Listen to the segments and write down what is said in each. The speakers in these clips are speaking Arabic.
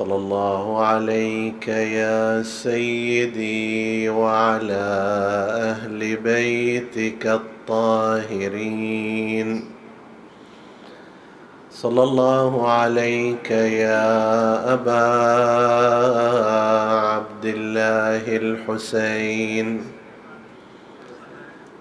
صلى الله عليك يا سيدي وعلى أهل بيتك الطاهرين. صلى الله عليك يا أبا عبد الله الحسين.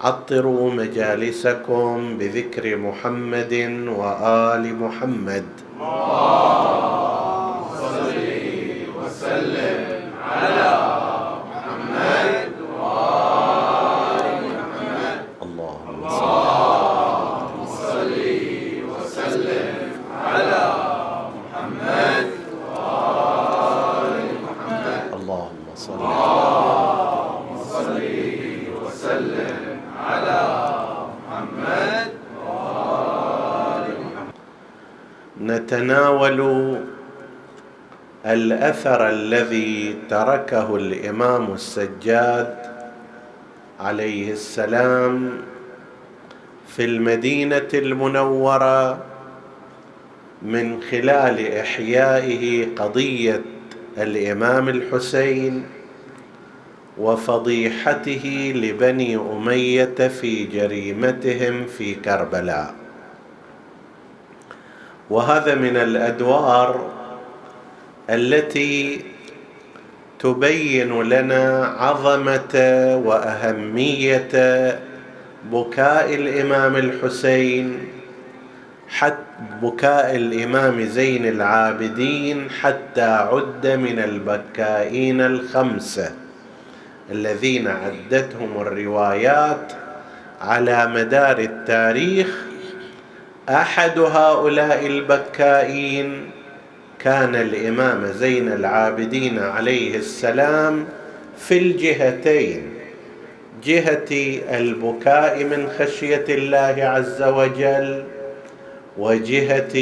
عطروا مجالسكم بذكر محمد وآل محمد صل وسلم على محمد وآل محمد اللهم صل وسلم على محمد وآل محمد اللهم صل صل وسلم على محمد نتناول الأثر الذي تركه الإمام السجاد عليه السلام في المدينة المنورة من خلال إحيائه قضية الإمام الحسين وفضيحته لبني أمية في جريمتهم في كربلاء. وهذا من الأدوار التي تبين لنا عظمة وأهمية بكاء الإمام الحسين حتى بكاء الإمام زين العابدين حتى عد من البكائين الخمسة الذين عدتهم الروايات على مدار التاريخ. أحد هؤلاء البكائين كان الإمام زين العابدين عليه السلام في الجهتين جهة البكاء من خشية الله عز وجل وجهة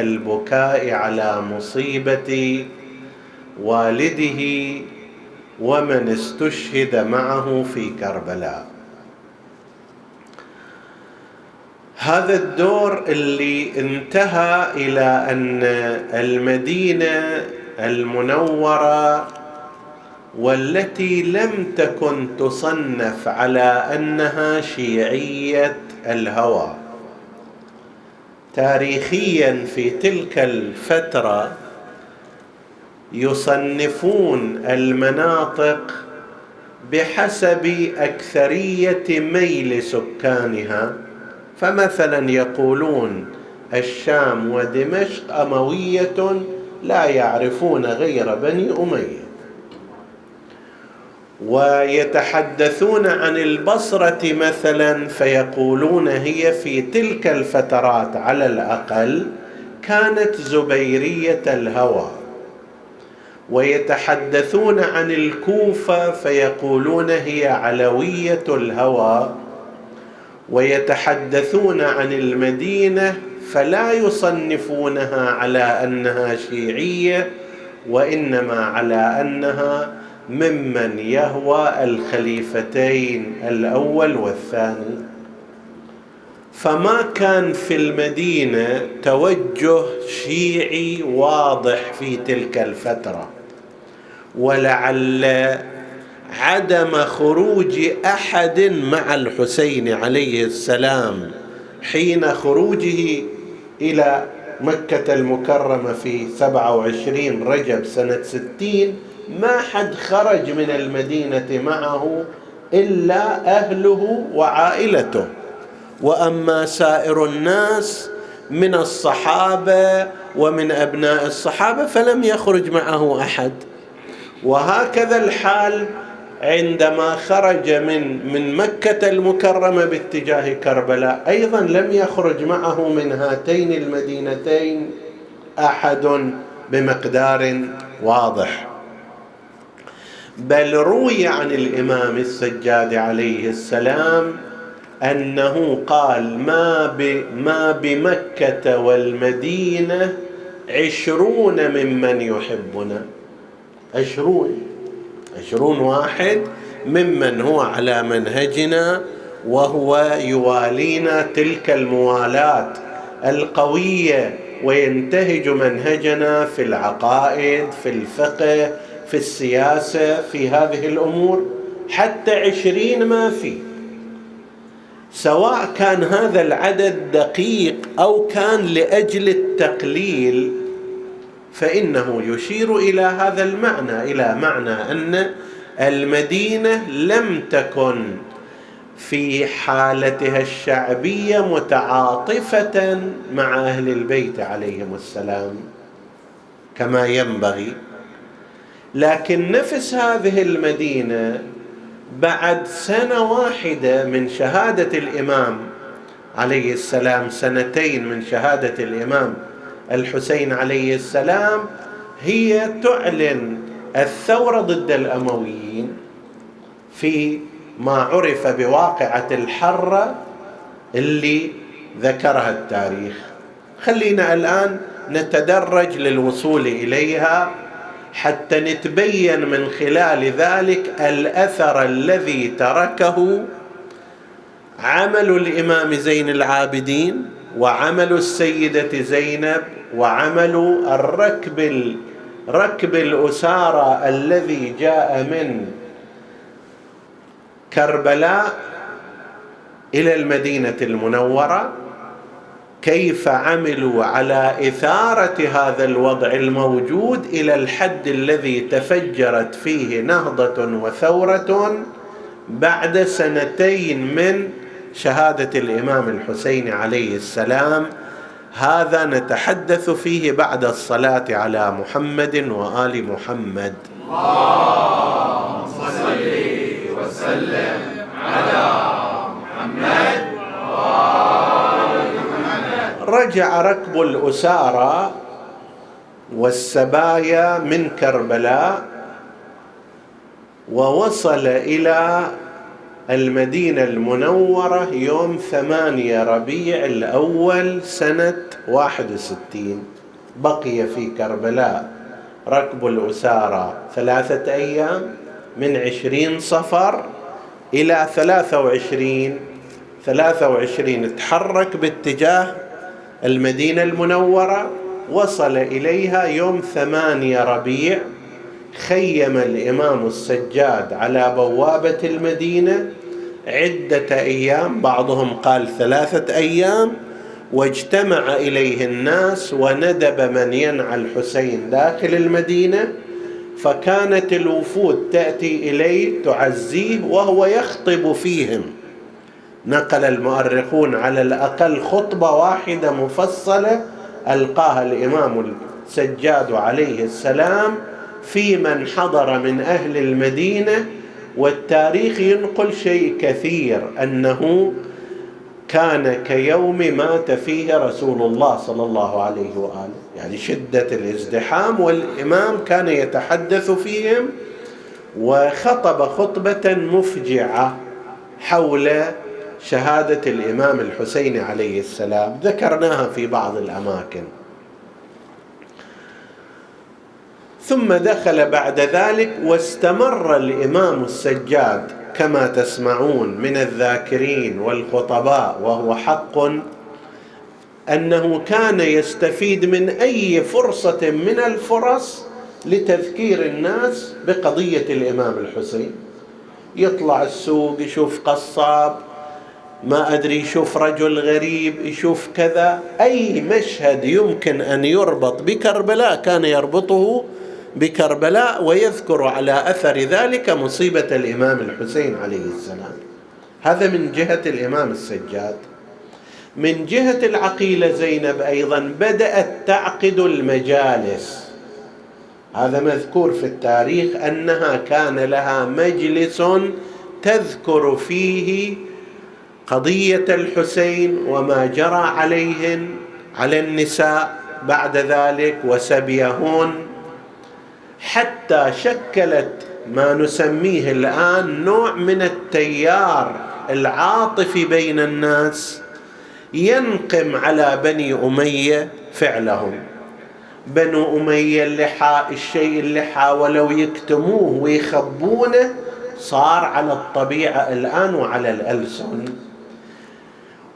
البكاء على مصيبة والده ومن استشهد معه في كربلاء. هذا الدور اللي انتهى إلى أن المدينة المنورة والتي لم تكن تصنف على أنها شيعية الهوى. تاريخيا في تلك الفترة يصنفون المناطق بحسب أكثرية ميل سكانها. فمثلا يقولون الشام ودمشق أموية لا يعرفون غير بني أمية. ويتحدثون عن البصرة مثلا فيقولون هي في تلك الفترات على الأقل كانت زبيرية الهوى. ويتحدثون عن الكوفة فيقولون هي علوية الهوى. ويتحدثون عن المدينة فلا يصنفونها على أنها شيعية وإنما على أنها ممن يهوى الخليفتين الأول والثاني. فما كان في المدينة توجه شيعي واضح في تلك الفترة ولعل عدم خروج أحد مع الحسين عليه السلام حين خروجه إلى مكة المكرمة في سبعة وعشرين رجب سنة ستين ما حد خرج من المدينة معه إلا أهله وعائلته. وأما سائر الناس من الصحابة ومن أبناء الصحابة فلم يخرج معه أحد. وهكذا الحال عندما خرج من من مكة المكرمة باتجاه كربلاء أيضا لم يخرج معه من هاتين المدينتين أحد بمقدار واضح. بل روي عن الإمام السجاد عليه السلام أنه قال ما ما بمكة والمدينة عشرون ممن يحبنا. عشرون. عشرون واحد ممن هو على منهجنا وهو يوالينا تلك الموالاة القوية وينتهج منهجنا في العقائد في الفقه في السياسة في هذه الأمور حتى عشرين ما في. سواء كان هذا العدد دقيق أو كان لأجل التقليل فإنه يشير إلى هذا المعنى إلى معنى أن المدينة لم تكن في حالتها الشعبية متعاطفة مع أهل البيت عليهم السلام كما ينبغي. لكن نفس هذه المدينة بعد سنة واحدة من شهادة الإمام عليه السلام سنتين من شهادة الإمام الحسين عليه السلام هي تعلن الثورة ضد الأمويين في ما عرف بواقعة الحرة اللي ذكرها التاريخ. خلينا الآن نتدرج للوصول إليها حتى نتبين من خلال ذلك الأثر الذي تركه عمل الإمام زين العابدين وعمل السيدة زينب وعمل الركب ركب الأسارة الذي جاء من كربلاء إلى المدينة المنورة. كيف عملوا على إثارة هذا الوضع الموجود إلى الحد الذي تفجرت فيه نهضة وثورة بعد سنتين من شهادة الإمام الحسين عليه السلام هذا نتحدث فيه بعد الصلاة على محمد وآل محمد. اللهم صل وسلم على محمد رجع ركب الأسارى والسبايا من كربلاء ووصل إلى المدينة المنورة يوم ثمانية ربيع الأول سنة واحد وستين. بقي في كربلاء ركب الأسارة ثلاثة أيام من عشرين صفر إلى ثلاثة وعشرين. ثلاثة وعشرين تحرك باتجاه المدينة المنورة وصل إليها يوم ثمانية ربيع خيم الإمام السجاد على بوابة المدينة عدة أيام بعضهم قال ثلاثة أيام واجتمع إليه الناس وندب من ينعى الحسين داخل المدينة فكانت الوفود تأتي إليه تعزيه وهو يخطب فيهم. نقل المؤرخون على الأقل خطبة واحدة مفصلة ألقاها الإمام السجاد عليه السلام في من حضر من أهل المدينة والتاريخ ينقل شيء كثير أنه كان كيوم مات فيه رسول الله صلى الله عليه وآله. يعني شدة الازدحام والإمام كان يتحدث فيهم وخطب خطبة مفجعة حول شهادة الإمام الحسين عليه السلام. ذكرناها في بعض الأماكن. ثم دخل بعد ذلك واستمر الإمام السجاد كما تسمعون من الذاكرين والخطباء وهو حق أنه كان يستفيد من أي فرصة من الفرص لتذكير الناس بقضية الإمام الحسين. يطلع السوق يشوف قصاب ما أدري يشوف رجل غريب يشوف كذا. أي مشهد يمكن أن يربط بكربلاء كان يربطه بكربلاء ويذكر على أثر ذلك مصيبة الإمام الحسين عليه السلام. هذا من جهة الإمام السجاد. من جهة العقيلة زينب أيضا بدأت تعقد المجالس. هذا مذكور في التاريخ أنها كان لها مجلس تذكر فيه قضية الحسين وما جرى عليهن على النساء بعد ذلك وسبيهن. حتى شكلت ما نسميه الآن نوع من التيار العاطفي بين الناس ينقم على بني أمية فعلهم. بنو أمية اللي حا الشيء اللي حاولوا يكتموه ويخبونه صار على الطبيعة الآن وعلى الألسن.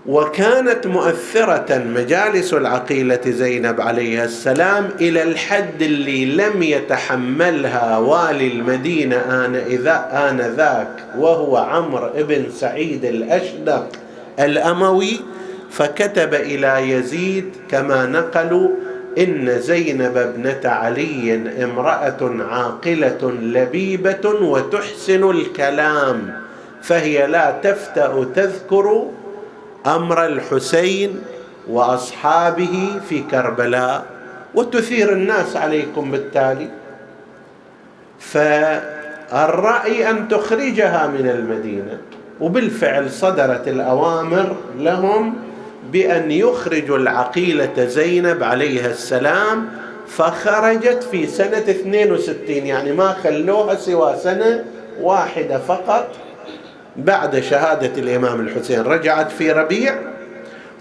وكانت مؤثرة مجالس العقيلة زينب عليها السلام إلى الحد اللي لم يتحملها والي المدينة آن إذا آنذاك وهو عمرو بن سعيد الأشدق الأموي. فكتب إلى يزيد كما نقلوا إن زينب ابنة علي امرأة عاقلة لبيبة وتحسن الكلام فهي لا تفتأ تذكر أمر الحسين وأصحابه في كربلاء وتثير الناس عليكم بالتالي. فالرأي أن تخرجها من المدينة وبالفعل صدرت الأوامر لهم بأن يخرجوا العقيلة زينب عليها السلام فخرجت في سنة 62 يعني ما خلوها سوى سنة واحدة فقط. بعد شهادة الإمام الحسين رجعت في ربيع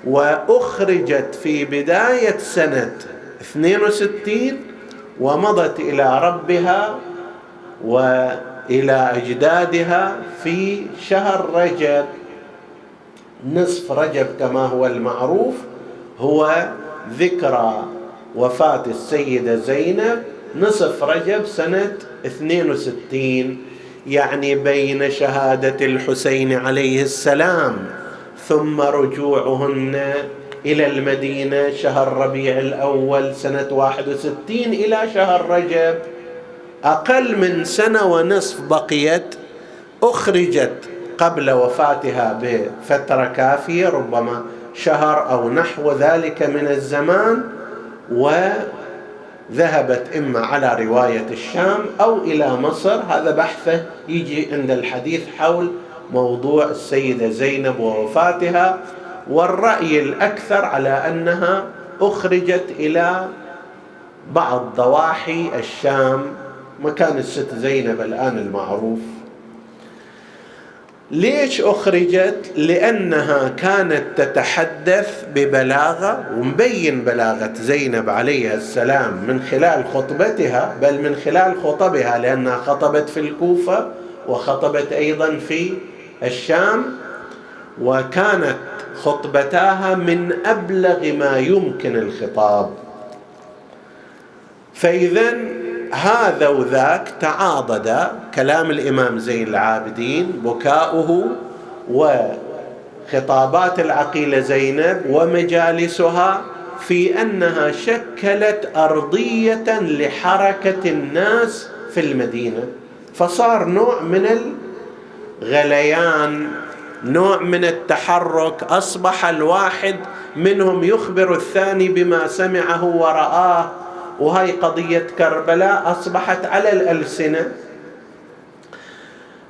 وأخرجت في بداية سنة 62 ومضت إلى ربها وإلى أجدادها في شهر رجب. نصف رجب كما هو المعروف هو ذكرى وفاة السيدة زينب. نصف رجب سنة 62 يعني بين شهادة الحسين عليه السلام ثم رجوعهن إلى المدينة شهر ربيع الأول سنة 61 إلى شهر رجب. أقل من سنة ونصف بقيت أخرجت قبل وفاتها بفترة كافية ربما شهر أو نحو ذلك من الزمان و ذهبت إما على رواية الشام أو إلى مصر. هذا بحثه يجي عند الحديث حول موضوع السيدة زينب ووفاتها والرأي الأكثر على أنها أخرجت إلى بعض ضواحي الشام مكان الست زينب الآن المعروف. ليش أخرجت؟ لأنها كانت تتحدث ببلاغة ومبين بلاغة زينب عليها السلام من خلال خطبتها بل من خلال خطبها لأنها خطبت في الكوفة وخطبت أيضا في الشام وكانت خطبتاها من أبلغ ما يمكن الخطاب. فاذا هذا وذاك تعاضد كلام الإمام زين العابدين بكاؤه وخطابات العقيلة زينب ومجالسها في أنها شكلت أرضية لحركة الناس في المدينة. فصار نوع من الغليان نوع من التحرك أصبح الواحد منهم يخبر الثاني بما سمعه ورآه. وهاي قضية كربلاء أصبحت على الألسنة.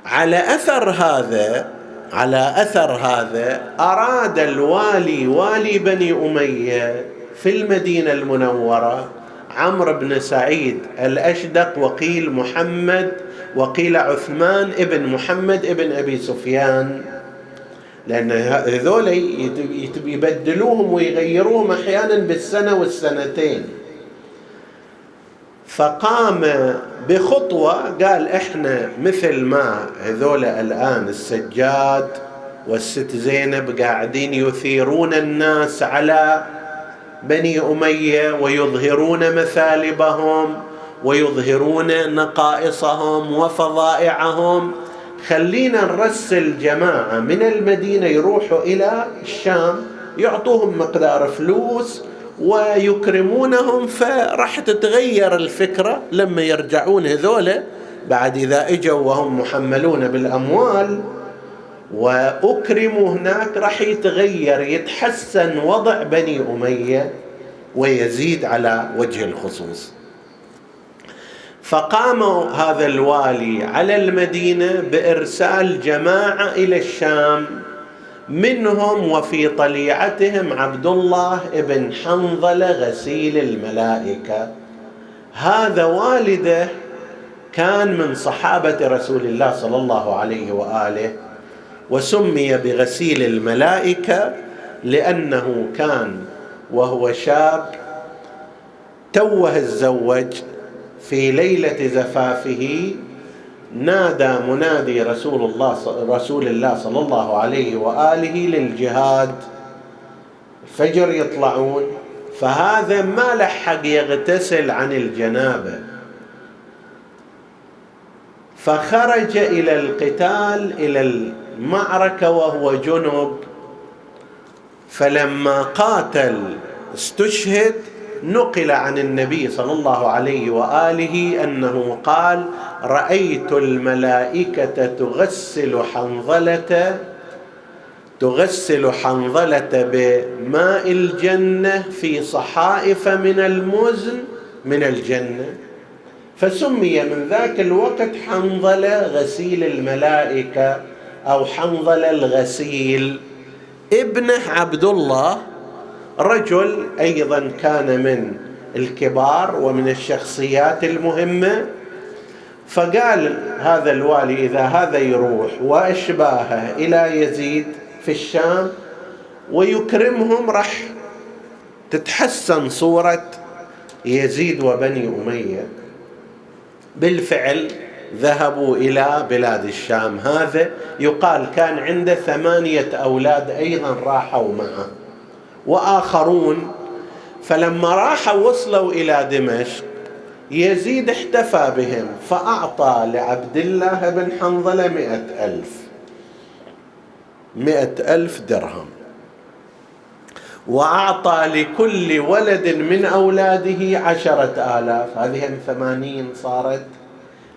على أثر هذا على أثر هذا أراد الوالي والي بني أمية في المدينة المنورة عمرو بن سعيد الأشدق وقيل محمد وقيل عثمان ابن محمد ابن أبي سفيان. لأن هذول يبدلوهم ويغيروهم أحيانا بالسنة والسنتين. فقام بخطوة قال إحنا مثل ما هذول الآن السجاد والست زينب قاعدين يثيرون الناس على بني أمية ويظهرون مثالبهم ويظهرون نقائصهم وفظائعهم. خلينا نرسل جماعة من المدينة يروحوا إلى الشام يعطوهم مقدار فلوس ويكرمونهم فراح تتغير الفكرة لما يرجعون هذولا. بعد إذا إجوا وهم محملون بالأموال وأكرموا هناك راح يتغير يتحسن وضع بني أمية ويزيد على وجه الخصوص. فقام هذا الوالي على المدينة بإرسال جماعة إلى الشام. منهم وفي طليعتهم عبد الله بن حنظلة غسيل الملائكة. هذا والده كان من صحابة رسول الله صلى الله عليه وآله وسمي بغسيل الملائكة لأنه كان وهو شاب توه تزوج في ليلة زفافه نادى منادي رسول الله رسول الله صلى الله عليه وآله للجهاد. الفجر يطلعون. فهذا ما لحق يغتسل عن الجنابة. فخرج إلى القتال إلى المعركة وهو جنب. فلما قاتل استشهد نقل عن النبي صلى الله عليه وآله أنه قال رأيت الملائكة تغسل حنظلة تغسل حنظلة بماء الجنة في صحائف من المزن من الجنة. فسمي من ذاك الوقت حنظله غسيل الملائكة أو حنظله الغسيل. ابنه عبد الله رجل أيضا كان من الكبار ومن الشخصيات المهمة فقال هذا الوالي إذا هذا يروح وأشباهه إلى يزيد في الشام ويكرمهم راح تتحسن صورة يزيد وبني أمية. بالفعل ذهبوا إلى بلاد الشام. هذا يقال كان عنده ثمانية أولاد أيضا راحوا معه. وآخرون. فلما راحوا وصلوا إلى دمشق يزيد احتفى بهم فأعطى لعبد الله بن حنظلة مئة ألف. مئة ألف درهم. وأعطى لكل ولد من أولاده عشرة آلاف. هذه ثمانين صارت.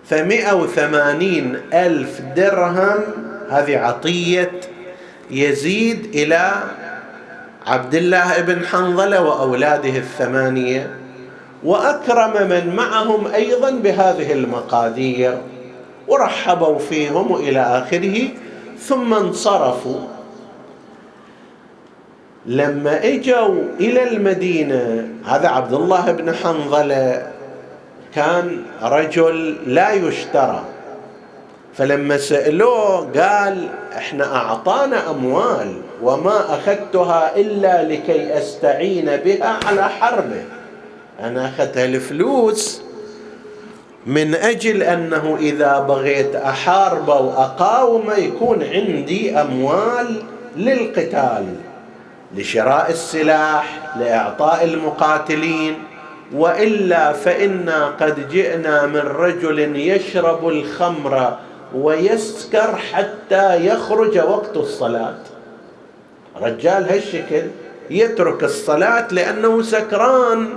فمئة وثمانين ألف درهم. هذه عطية يزيد إلى عبد الله بن حنظلة وأولاده الثمانية وأكرم من معهم أيضا بهذه المقادير ورحبوا فيهم والى آخره ثم انصرفوا. لما إجوا إلى المدينة هذا عبد الله بن حنظلة كان رجل لا يشترى. فلما سألوه قال إحنا أعطانا أموال وما أخذتها إلا لكي أستعين بها على حربه. أنا أخذت الفلوس من أجل أنه إذا بغيت أحارب واقاوم يكون عندي أموال للقتال لشراء السلاح لإعطاء المقاتلين وإلا فإنا قد جئنا من رجل يشرب الخمر ويسكر حتى يخرج وقت الصلاة. رجال هالشكل يترك الصلاة لأنه سكران.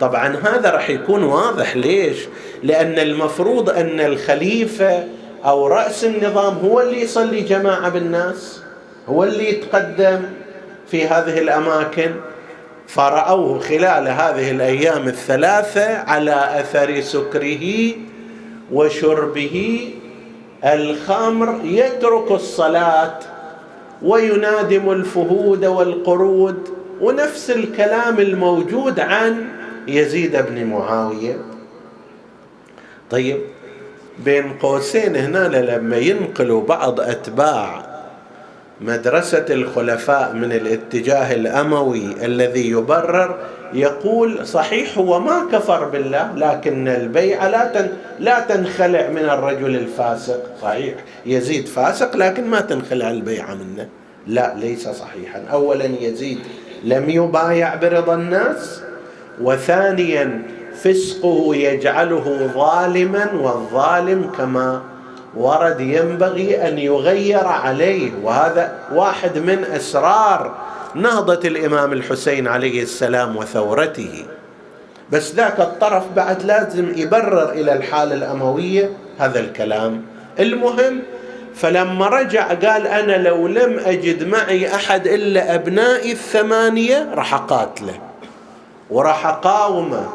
طبعا هذا راح يكون واضح. ليش؟ لأن المفروض أن الخليفة أو رأس النظام هو اللي يصلي جماعة بالناس هو اللي يتقدم في هذه الأماكن. فرأوه خلال هذه الأيام الثلاثة على أثر سكره وشربه الخمر يترك الصلاة وينادم الفهود والقرود ونفس الكلام الموجود عن يزيد بن معاوية. طيب بين قوسين هنا لما ينقلوا بعض أتباع مدرسة الخلفاء من الاتجاه الأموي الذي يبرر يقول صحيح هو ما كفر بالله لكن البيعة لا لا تنخلع من الرجل الفاسق. صحيح يزيد فاسق لكن ما تنخلع البيعة منه. لا ليس صحيحا. أولا يزيد لم يبايع برضا الناس وثانيا فسقه يجعله ظالما والظالم كما ورد ينبغي أن يغير عليه وهذا واحد من أسرار نهضة الإمام الحسين عليه السلام وثورته. بس ذاك الطرف بعد لازم يبرر إلى الحالة الأموية هذا الكلام. المهم فلما رجع قال أنا لو لم أجد معي أحد إلا أبنائي الثمانية راح أقاتله وراح أقاومه.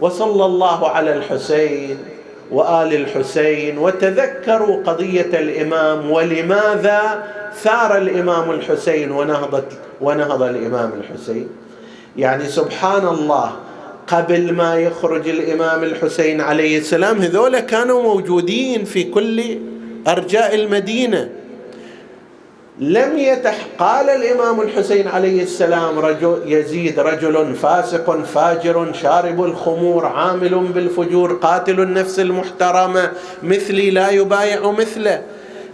وصلى الله على الحسين. وآل الحسين وتذكروا قضية الإمام ولماذا ثار الإمام الحسين ونهضت ونهض الإمام الحسين؟ يعني سبحان الله قبل ما يخرج الإمام الحسين عليه السلام هذول كانوا موجودين في كل أرجاء المدينة. لم يتح قال الإمام الحسين عليه السلام رجل يزيد رجل فاسق فاجر شارب الخمور عامل بالفجور قاتل النفس المحترمة مثلي لا يبايع مثله.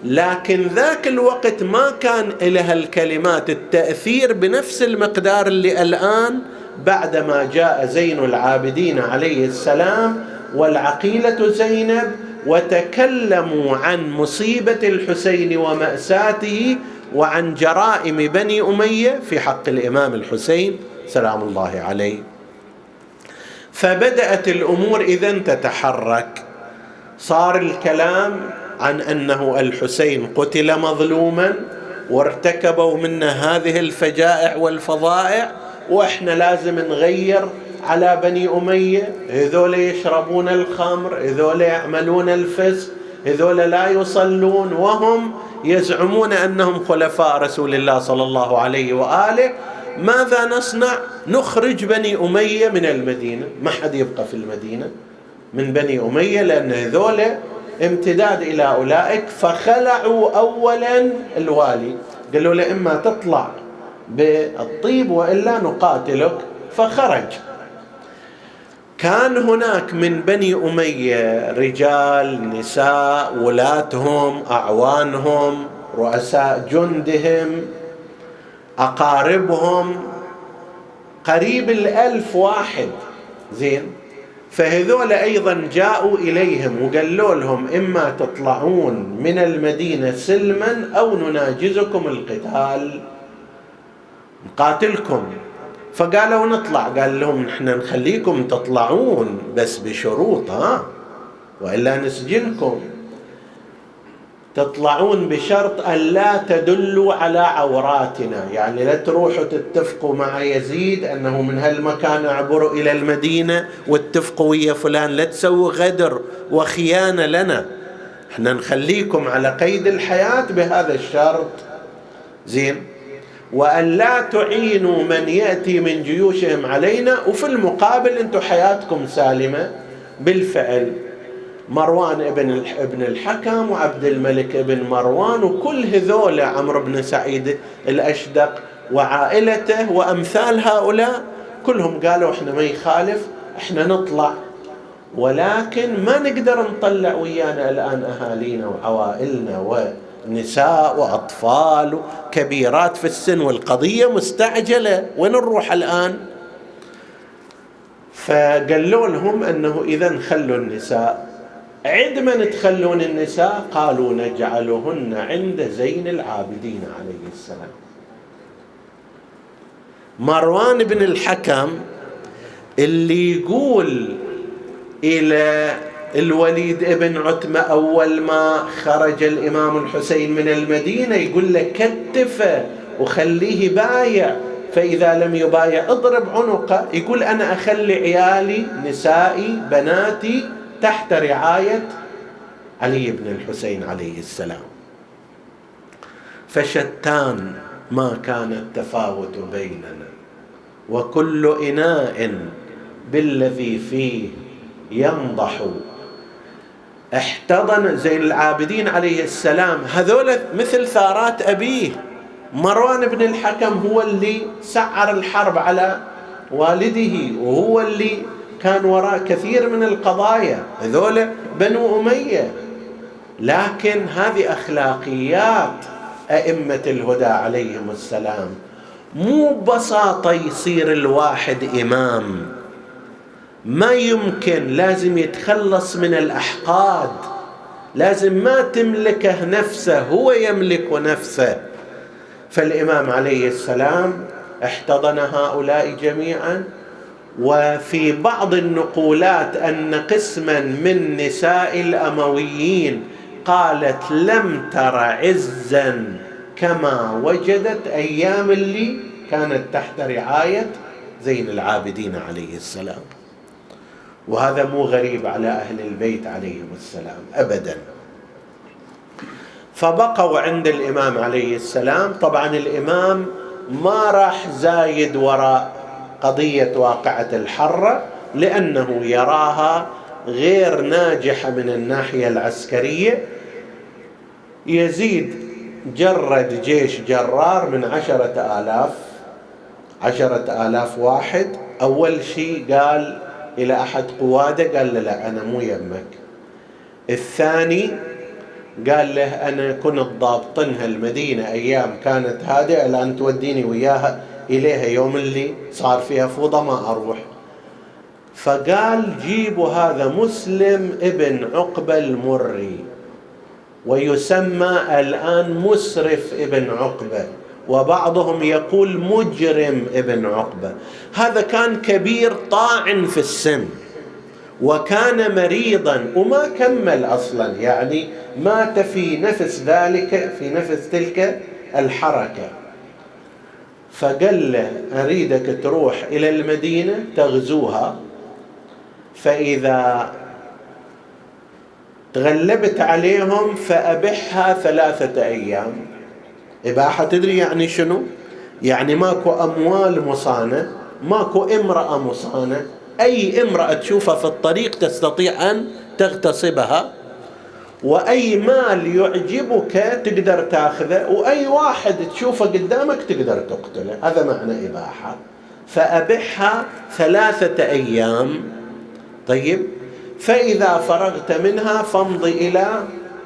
لكن ذاك الوقت ما كان لها الكلمات التأثير بنفس المقدار اللي الآن بعدما جاء زين العابدين عليه السلام والعقيلة زينب وتكلموا عن مصيبة الحسين ومأساته وعن جرائم بني أمية في حق الإمام الحسين سلام الله عليه. فبدأت الأمور إذا تتحرك. صار الكلام عن أنه الحسين قتل مظلوما وارتكبوا منا هذه الفجائع والفظائع وإحنا لازم نغير على بني أمية. هذول يشربون الخمر هذول يعملون الفسق هذول لا يصلون وهم يزعمون أنهم خلفاء رسول الله صلى الله عليه وآله. ماذا نصنع؟ نخرج بني أمية من المدينة، ما حد يبقى في المدينة من بني أمية لأن هذول امتداد إلى أولئك. فخلعوا اولا الوالي، قالوا له إما تطلع بالطيب وإلا نقاتلك. فخرج. كان هناك من بني أمية رجال نساء ولاتهم أعوانهم رؤساء جندهم أقاربهم. قريب الألف واحد. زين؟ فهذول أيضا جاءوا إليهم وقالوا لهم إما تطلعون من المدينة سلما أو نناجزكم القتال نقاتلكم. فقالوا نطلع. قال لهم نحن نخليكم تطلعون بس بشروط ها؟ وإلا نسجنكم. تطلعون بشرط أن لا تدلوا على عوراتنا. يعني لا تروحوا تتفقوا مع يزيد أنه من هالمكان اعبروا إلى المدينة واتفقوا ويا فلان. لا تسووا غدر وخيانة لنا. إحنا نخليكم على قيد الحياة بهذا الشرط. زين؟ وأن لا تعينوا من يأتي من جيوشهم علينا وفي المقابل أنتم حياتكم سالمة. بالفعل مروان ابن ابن الحكم وعبد الملك ابن مروان وكل هذول عمرو بن سعيد الأشدق وعائلته وأمثال هؤلاء كلهم قالوا إحنا ما يخالف إحنا نطلع. ولكن ما نقدر نطلع ويانا الآن أهالينا وعوائلنا نساء وأطفال كبيرات في السن والقضية مستعجلة. وين نروح الآن؟ فقالوا لهم أنه إذا خلوا النساء. عندما تخلون النساء قالوا نجعلهن عند زين العابدين عليه السلام. مروان بن الحكم اللي يقول إلى الوليد ابن عتمة أول ما خرج الإمام الحسين من المدينة يقول له كتفه وخليه بايع. فإذا لم يبايع اضرب عنقه. يقول أنا أخلي عيالي نسائي بناتي تحت رعاية علي بن الحسين عليه السلام. فشتان ما كان التفاوت بيننا وكل إناء بالذي فيه ينضح احتضن زين العابدين عليه السلام. هذول مثل ثارات أبيه. مروان بن الحكم هو اللي سعر الحرب على والده وهو اللي كان وراء كثير من القضايا. هذول بنو أمية. لكن هذه أخلاقيات أئمة الهدى عليهم السلام. مو ببساطة يصير الواحد إمام. ما يمكن لازم يتخلص من الأحقاد. لازم ما تملكه نفسه هو يملك نفسه. فالإمام عليه السلام احتضن هؤلاء جميعا وفي بعض النقولات أن قسما من نساء الأمويين قالت لم تر عزا كما وجدت أيام اللي كانت تحت رعاية زين العابدين عليه السلام. وهذا مو غريب على أهل البيت عليهم السلام ابدا. فبقوا عند الإمام عليه السلام. طبعا الإمام ما راح زايد وراء قضية واقعة الحره لأنه يراها غير ناجحة من الناحية العسكرية. يزيد جرد جيش جرار من عشرة آلاف عشرة آلاف واحد. أول شيء قال إلى أحد قواده قال له لا أنا مو يمك. الثاني قال له أنا كنت ضابطنها المدينة أيام كانت هادئة الآن توديني وياها إليها. يوم اللي صار فيها فوضى ما أروح. فقال جيبوا هذا مسلم ابن عقبة المري ويسمى الآن مسرف ابن عقبة. وبعضهم يقول مجرم ابن عقبة. هذا كان كبير طاعن في السن وكان مريضا وما كمل أصلا يعني مات في نفس ذلك في نفس تلك الحركة. فقال له أريدك تروح إلى المدينة تغزوها. فإذا تغلبت عليهم فأبحها ثلاثة أيام. اباحه تدري يعني شنو؟ يعني ماكو أموال مصانة ماكو امرأة مصانة أي امرأة تشوفها في الطريق تستطيع أن تغتصبها وأي مال يعجبك تقدر تاخذه وأي واحد تشوفه قدامك تقدر تقتله. هذا معنى إباحة. فأبحها ثلاثة أيام. طيب؟ فإذا فرغت منها فامضي إلى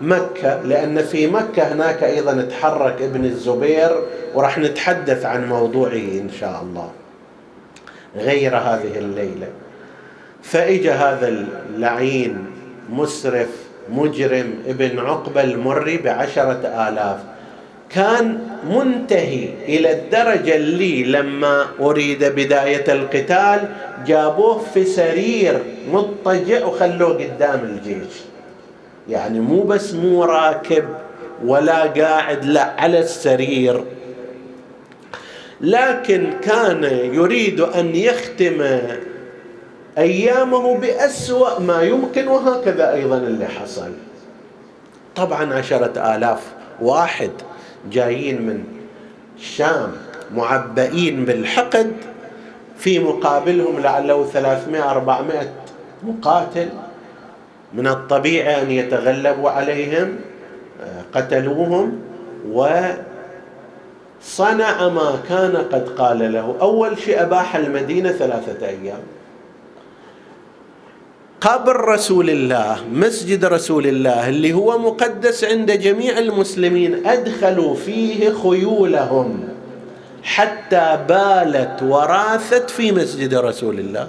مكة لأن في مكة هناك أيضا تحرك ابن الزبير وراح نتحدث عن موضوعه إن شاء الله. غير هذه الليلة. فاجى هذا اللعين مسرف مجرم ابن عقبه المري بعشرة آلاف. كان منتهي إلى الدرجة اللي لما أريد بداية القتال جابوه في سرير مضطجع وخلوه قدام الجيش. يعني مو بس مو راكب ولا قاعد لا على السرير. لكن كان يريد أن يختم أيامه بأسوأ ما يمكن وهكذا أيضا اللي حصل. طبعا عشرة آلاف واحد جايين من الشام معبئين بالحقد في مقابلهم لعله 300 400 مقاتل. من الطبيعي أن يتغلبوا عليهم قتلوهم وصنع ما كان قد قال له. أول شيء أباح المدينة ثلاثة أيام. قبر رسول الله مسجد رسول الله اللي هو مقدس عند جميع المسلمين أدخلوا فيه خيولهم حتى بالت وراثت في مسجد رسول الله.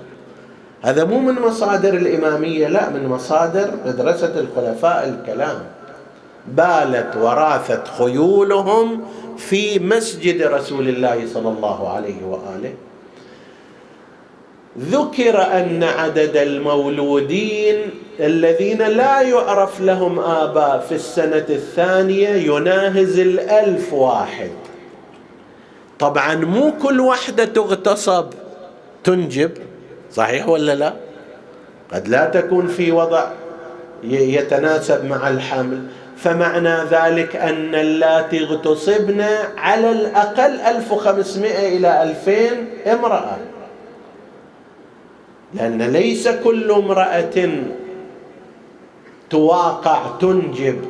هذا مو من مصادر الإمامية لا من مصادر مدرسة الخلفاء الكلام. بالت وراثت خيولهم في مسجد رسول الله صلى الله عليه وآله. ذكر أن عدد المولودين الذين لا يعرف لهم آباء في السنة الثانية يناهز الألف واحد. طبعا مو كل وحدة تغتصب تنجب. صحيح ولا لا؟ قد لا تكون في وضع يتناسب مع الحمل فمعنى ذلك أن اللاتي اغتصبن على الأقل 1500 إلى 2000 امرأة. لأن ليس كل امرأة تواقع تنجب.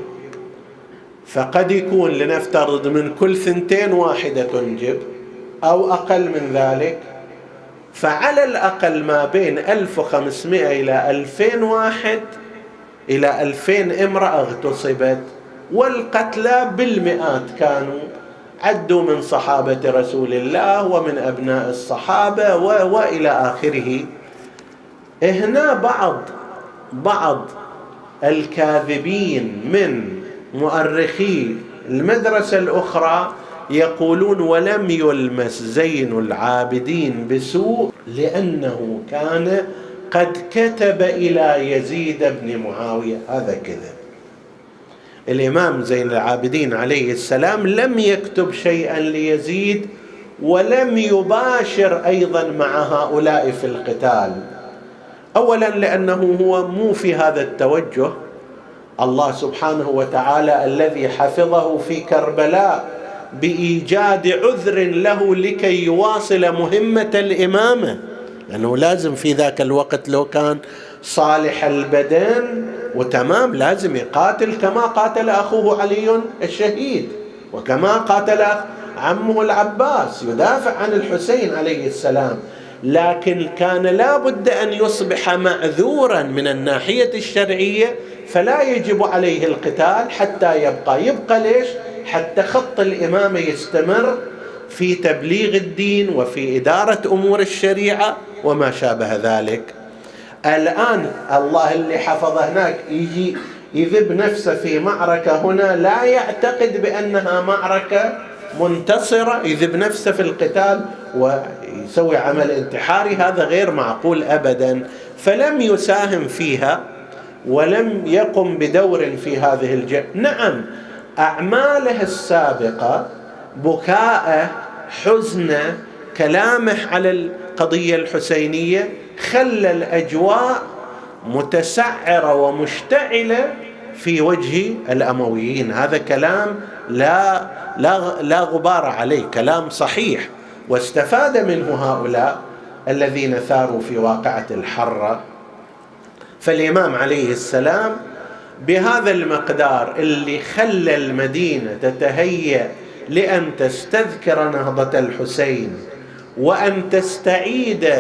فقد يكون لنفترض من كل ثنتين واحدة تنجب أو أقل من ذلك. فعلى الأقل ما بين 1500 إلى 2000 واحد إلى 2000 امرأة اغتصبت والقتلى بالمئات كانوا عدوا من صحابة رسول الله ومن أبناء الصحابة وإلى آخره. هنا بعض بعض الكاذبين من مؤرخي المدرسة الأخرى يقولون ولم يلمس زين العابدين بسوء لأنه كان قد كتب إلى يزيد بن معاوية. هذا كذب. الإمام زين العابدين عليه السلام لم يكتب شيئا ليزيد ولم يباشر أيضا مع هؤلاء في القتال. اولا لأنه هو مو في هذا التوجه. الله سبحانه وتعالى الذي حفظه في كربلاء بإيجاد عذر له لكي يواصل مهمة الإمامة. لأنه لازم في ذاك الوقت لو كان صالح البدن وتمام لازم يقاتل كما قاتل أخوه علي الشهيد. وكما قاتل عمه العباس يدافع عن الحسين عليه السلام. لكن كان لا بد أن يصبح معذورا من الناحية الشرعية فلا يجب عليه القتال حتى يبقى. يبقى ليش؟ حتى خط الامامه يستمر في تبليغ الدين وفي إدارة أمور الشريعة وما شابه ذلك. الآن الله اللي حفظه هناك يجي يذب نفسه في معركة هنا لا يعتقد بأنها معركة منتصرة يذب نفسه في القتال ويسوي عمل انتحاري هذا غير معقول ابدا. فلم يساهم فيها ولم يقم بدور في هذه الج... نعم أعماله السابقة بكاءه حزنه كلامه على القضية الحسينية خلى الأجواء متسعرة ومشتعلة في وجه الأمويين. هذا كلام لا لا لا غبار عليه كلام صحيح. واستفاد منه هؤلاء الذين ثاروا في واقعة الحرة. فالإمام عليه السلام بهذا المقدار اللي خلى المدينة تتهيأ لأن تستذكر نهضة الحسين وأن تستعيد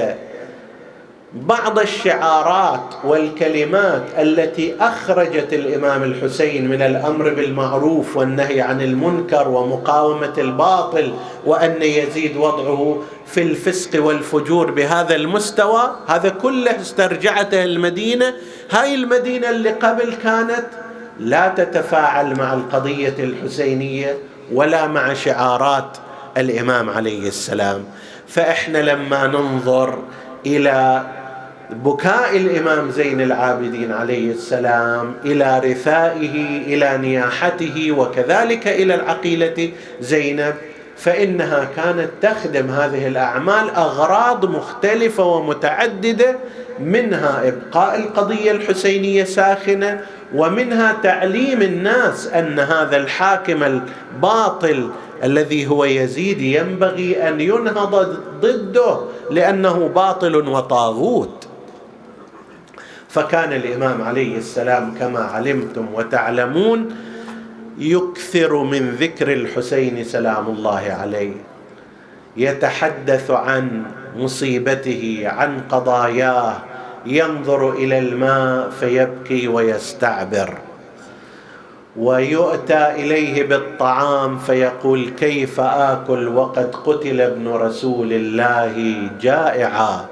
بعض الشعارات والكلمات التي أخرجت الإمام الحسين من الأمر بالمعروف والنهي عن المنكر ومقاومة الباطل وأن يزيد وضعه في الفسق والفجور بهذا المستوى هذا كله استرجعته المدينة. هاي المدينة اللي قبل كانت لا تتفاعل مع القضية الحسينية ولا مع شعارات الإمام عليه السلام. فإحنا لما ننظر إلى بكاء الإمام زين العابدين عليه السلام إلى رثائه إلى نياحته وكذلك إلى العقيلة زينب فإنها كانت تخدم هذه الأعمال أغراض مختلفة ومتعددة منها إبقاء القضية الحسينية ساخنة ومنها تعليم الناس أن هذا الحاكم الباطل الذي هو يزيد ينبغي أن ينهض ضده لأنه باطل وطاغوت. فكان الإمام عليه السلام كما علمتم وتعلمون يكثر من ذكر الحسين سلام الله عليه. يتحدث عن مصيبته عن قضاياه ينظر إلى الماء فيبكي ويستعبر. ويؤتى إليه بالطعام فيقول كيف آكل وقد قتل ابن رسول الله جائعا.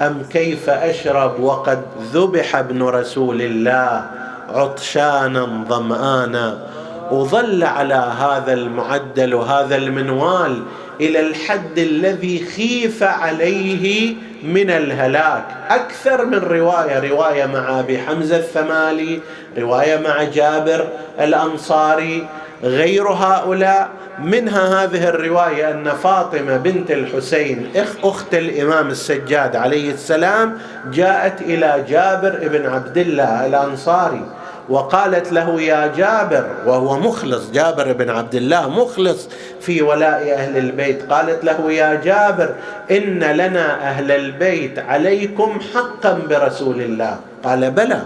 أم كيف أشرب وقد ذبح ابن رسول الله عطشانا ظمآنا؟ وظل على هذا المعدل وهذا المنوال إلى الحد الذي خيف عليه من الهلاك. أكثر من رواية رواية مع أبي حمزة الثمالي رواية مع جابر الأنصاري غير هؤلاء. منها هذه الرواية أن فاطمة بنت الحسين أخت الإمام السجاد عليه السلام جاءت إلى جابر بن عبد الله الأنصاري وقالت له يا جابر وهو مخلص جابر بن عبد الله مخلص في ولاء أهل البيت قالت له يا جابر إن لنا أهل البيت عليكم حقا برسول الله. قال بلى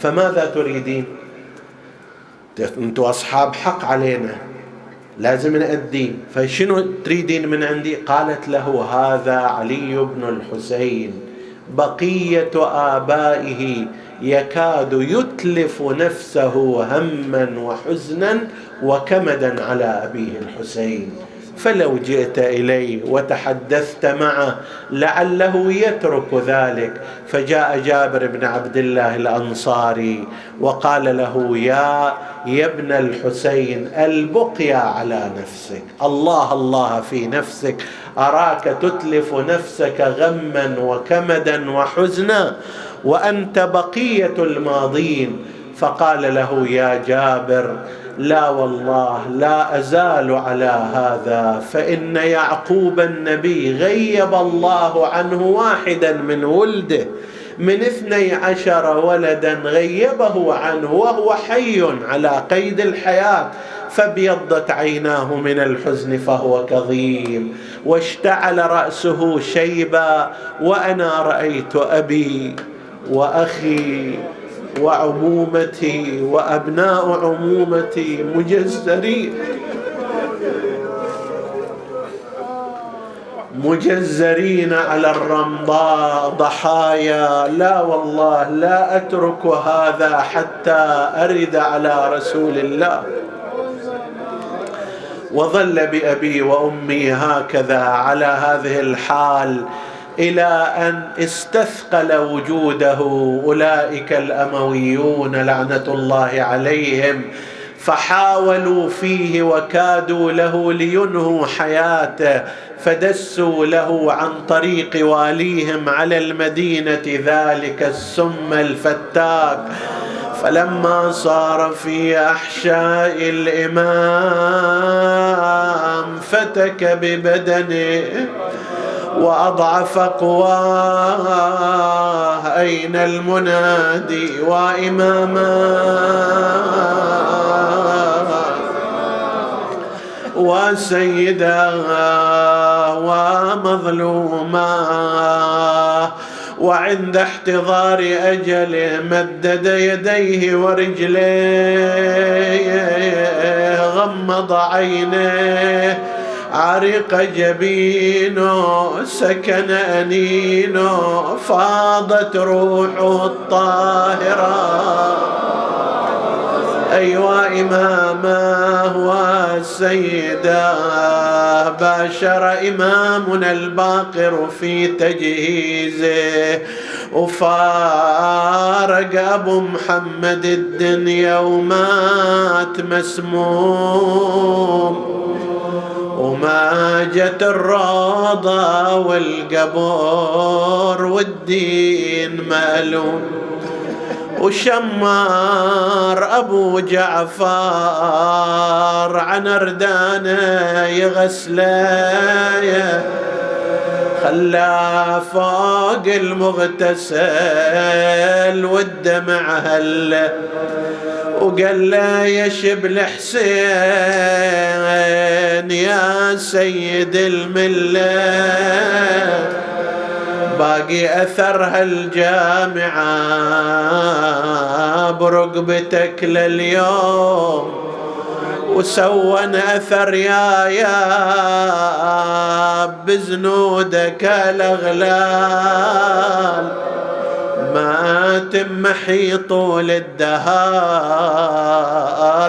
فماذا تريدين؟ أنتم اصحاب حق علينا. لازم نأدي فشنو تريدين من عندي؟ قالت له هذا علي بن الحسين. بقية آبائه يكاد يتلف نفسه هما وحزنا وكمدا على أبيه الحسين. فلو جئت اليه وتحدثت معه لعله يترك ذلك. فجاء جابر بن عبد الله الأنصاري وقال له يا يا ابن الحسين البقيا على نفسك. الله الله في نفسك. أراك تتلف نفسك غما وكمدا وحزنا وأنت بقية الماضين. فقال له يا جابر لا والله لا أزال على هذا. فإن يعقوب النبي غيب الله عنه واحدا من ولده من اثني عشر ولدا غيبه عنه وهو حي على قيد الحياة. فابيضت عيناه من الحزن فهو كظيم. واشتعل رأسه شيبا وأنا رأيت أبي وأخي. وعمومتي وأبناء عمومتي مجزرين مجزرين على الرمضاء ضحايا. لا والله لا أترك هذا حتى أرد على رسول الله. وظل بأبي وأمي هكذا على هذه الحال. إلى أن استثقل وجوده أولئك الأمويون لعنة الله عليهم فحاولوا فيه وكادوا له لينهوا حياته فدسوا له عن طريق واليهم على المدينة ذلك السم الفتاك. فلما صار في أحشاء الإمام فتك ببدنه وأضعف قواه. أين المنادي وإماما؟ وسيدا ومظلوما. وعند احتضار اجله مدد يديه ورجليه غمض عينيه. عرق جبينه سكن أنينه فاضت روحه الطاهرة. أيوا إمامه والسيدة باشر إمامنا الباقر في تجهيزه. وفارق أبو محمد الدنيا ومات مسموم. وما جت الروضة والقبور والدين مألوم. وشمار أبو جعفر عن أردانه يغسله خلاه فوق المغتسل والدمع هله وقال له يا شبل حسين يا سيد الملة باقي أثر هالجامعة برقبتك لليوم. وسون أثر يا يا بزنودك الأغلال. ما تمحي طول الدهار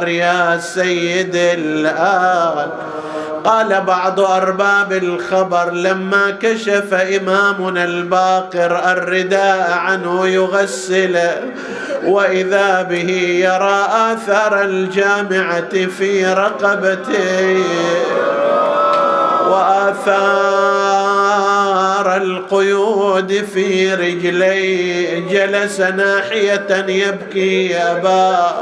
يا سيد الآل. قال بعض أرباب الخبر لما كشف إمامنا الباقر الرداء عنه يغسل وإذا به يرى آثار الجامعة في رقبته. وآثار القيود في رجلي جلس ناحية يبكي أبا.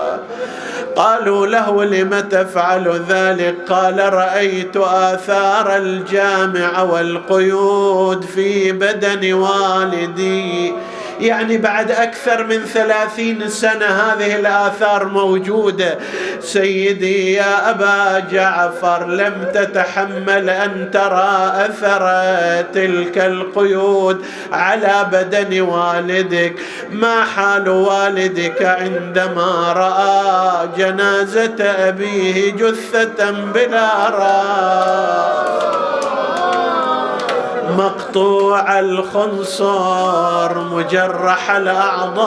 قالوا له لم تفعل ذلك؟ قال رأيت آثار الجامع والقيود في بدن والدي. يعني بعد أكثر من ثلاثين سنة هذه الآثار موجودة. سيدي يا أبا جعفر لم تتحمل أن ترى أثر تلك القيود على بدن والدك. ما حال والدك عندما رأى جنازة أبيه جثة بلا رأس؟ مقطوع الخنصر مجرح الأعضاء.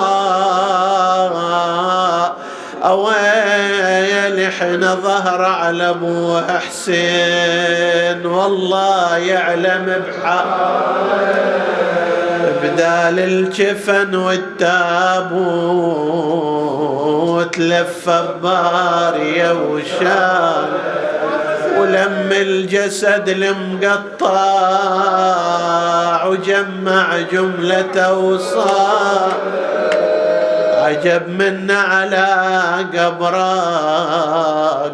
أويل حين ظهر على ابو حسين والله يعلم بحاله بدال الجفن والتابوت لف بارية وشال ولم الجسد المقطع وجمع جملة وصار عجب من على قبره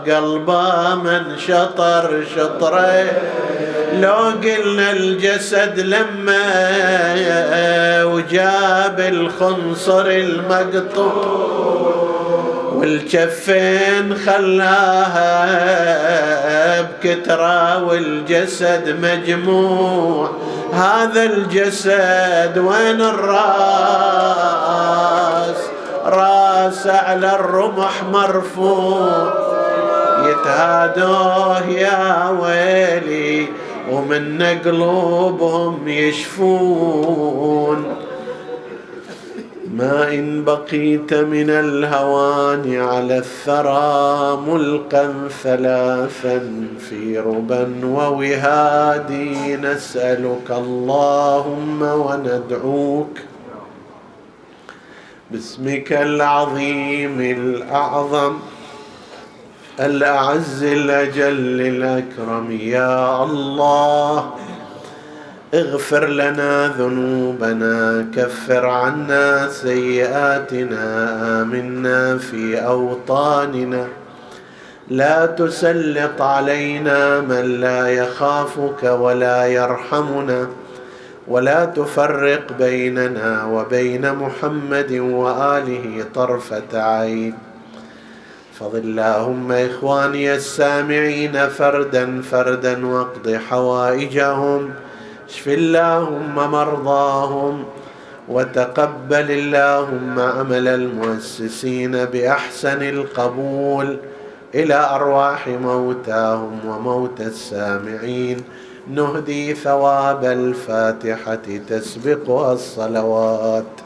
قلبه من شطر شطره. لو قلنا الجسد لما وجاب الخنصر المقطوع. والجفين خلاها بكترة والجسد مجموع. هذا الجسد وين الراس؟ راس على الرمح مرفوع. يتهادوه يا ويلي ومن قلوبهم يشفون. ما إن بقيت من الهوان على الثرى ملقا ثلاثا في ربا ووهادي. نسألك اللهم وندعوك باسمك العظيم الأعظم الأعز الأجل الأكرم. يا الله اغفر لنا ذنوبنا كفر عنا سيئاتنا آمنا في أوطاننا. لا تسلط علينا من لا يخافك ولا يرحمنا ولا تفرق بيننا وبين محمد وآله طرفة عين. احفظ اللهم إخواني السامعين فردا فردا واقض حوائجهم. اشف اللهم مرضاهم وتقبل اللهم عمل المؤسسين بأحسن القبول إلى أرواح موتاهم وموتى السامعين. نهدي ثواب الفاتحة تسبقها الصلوات.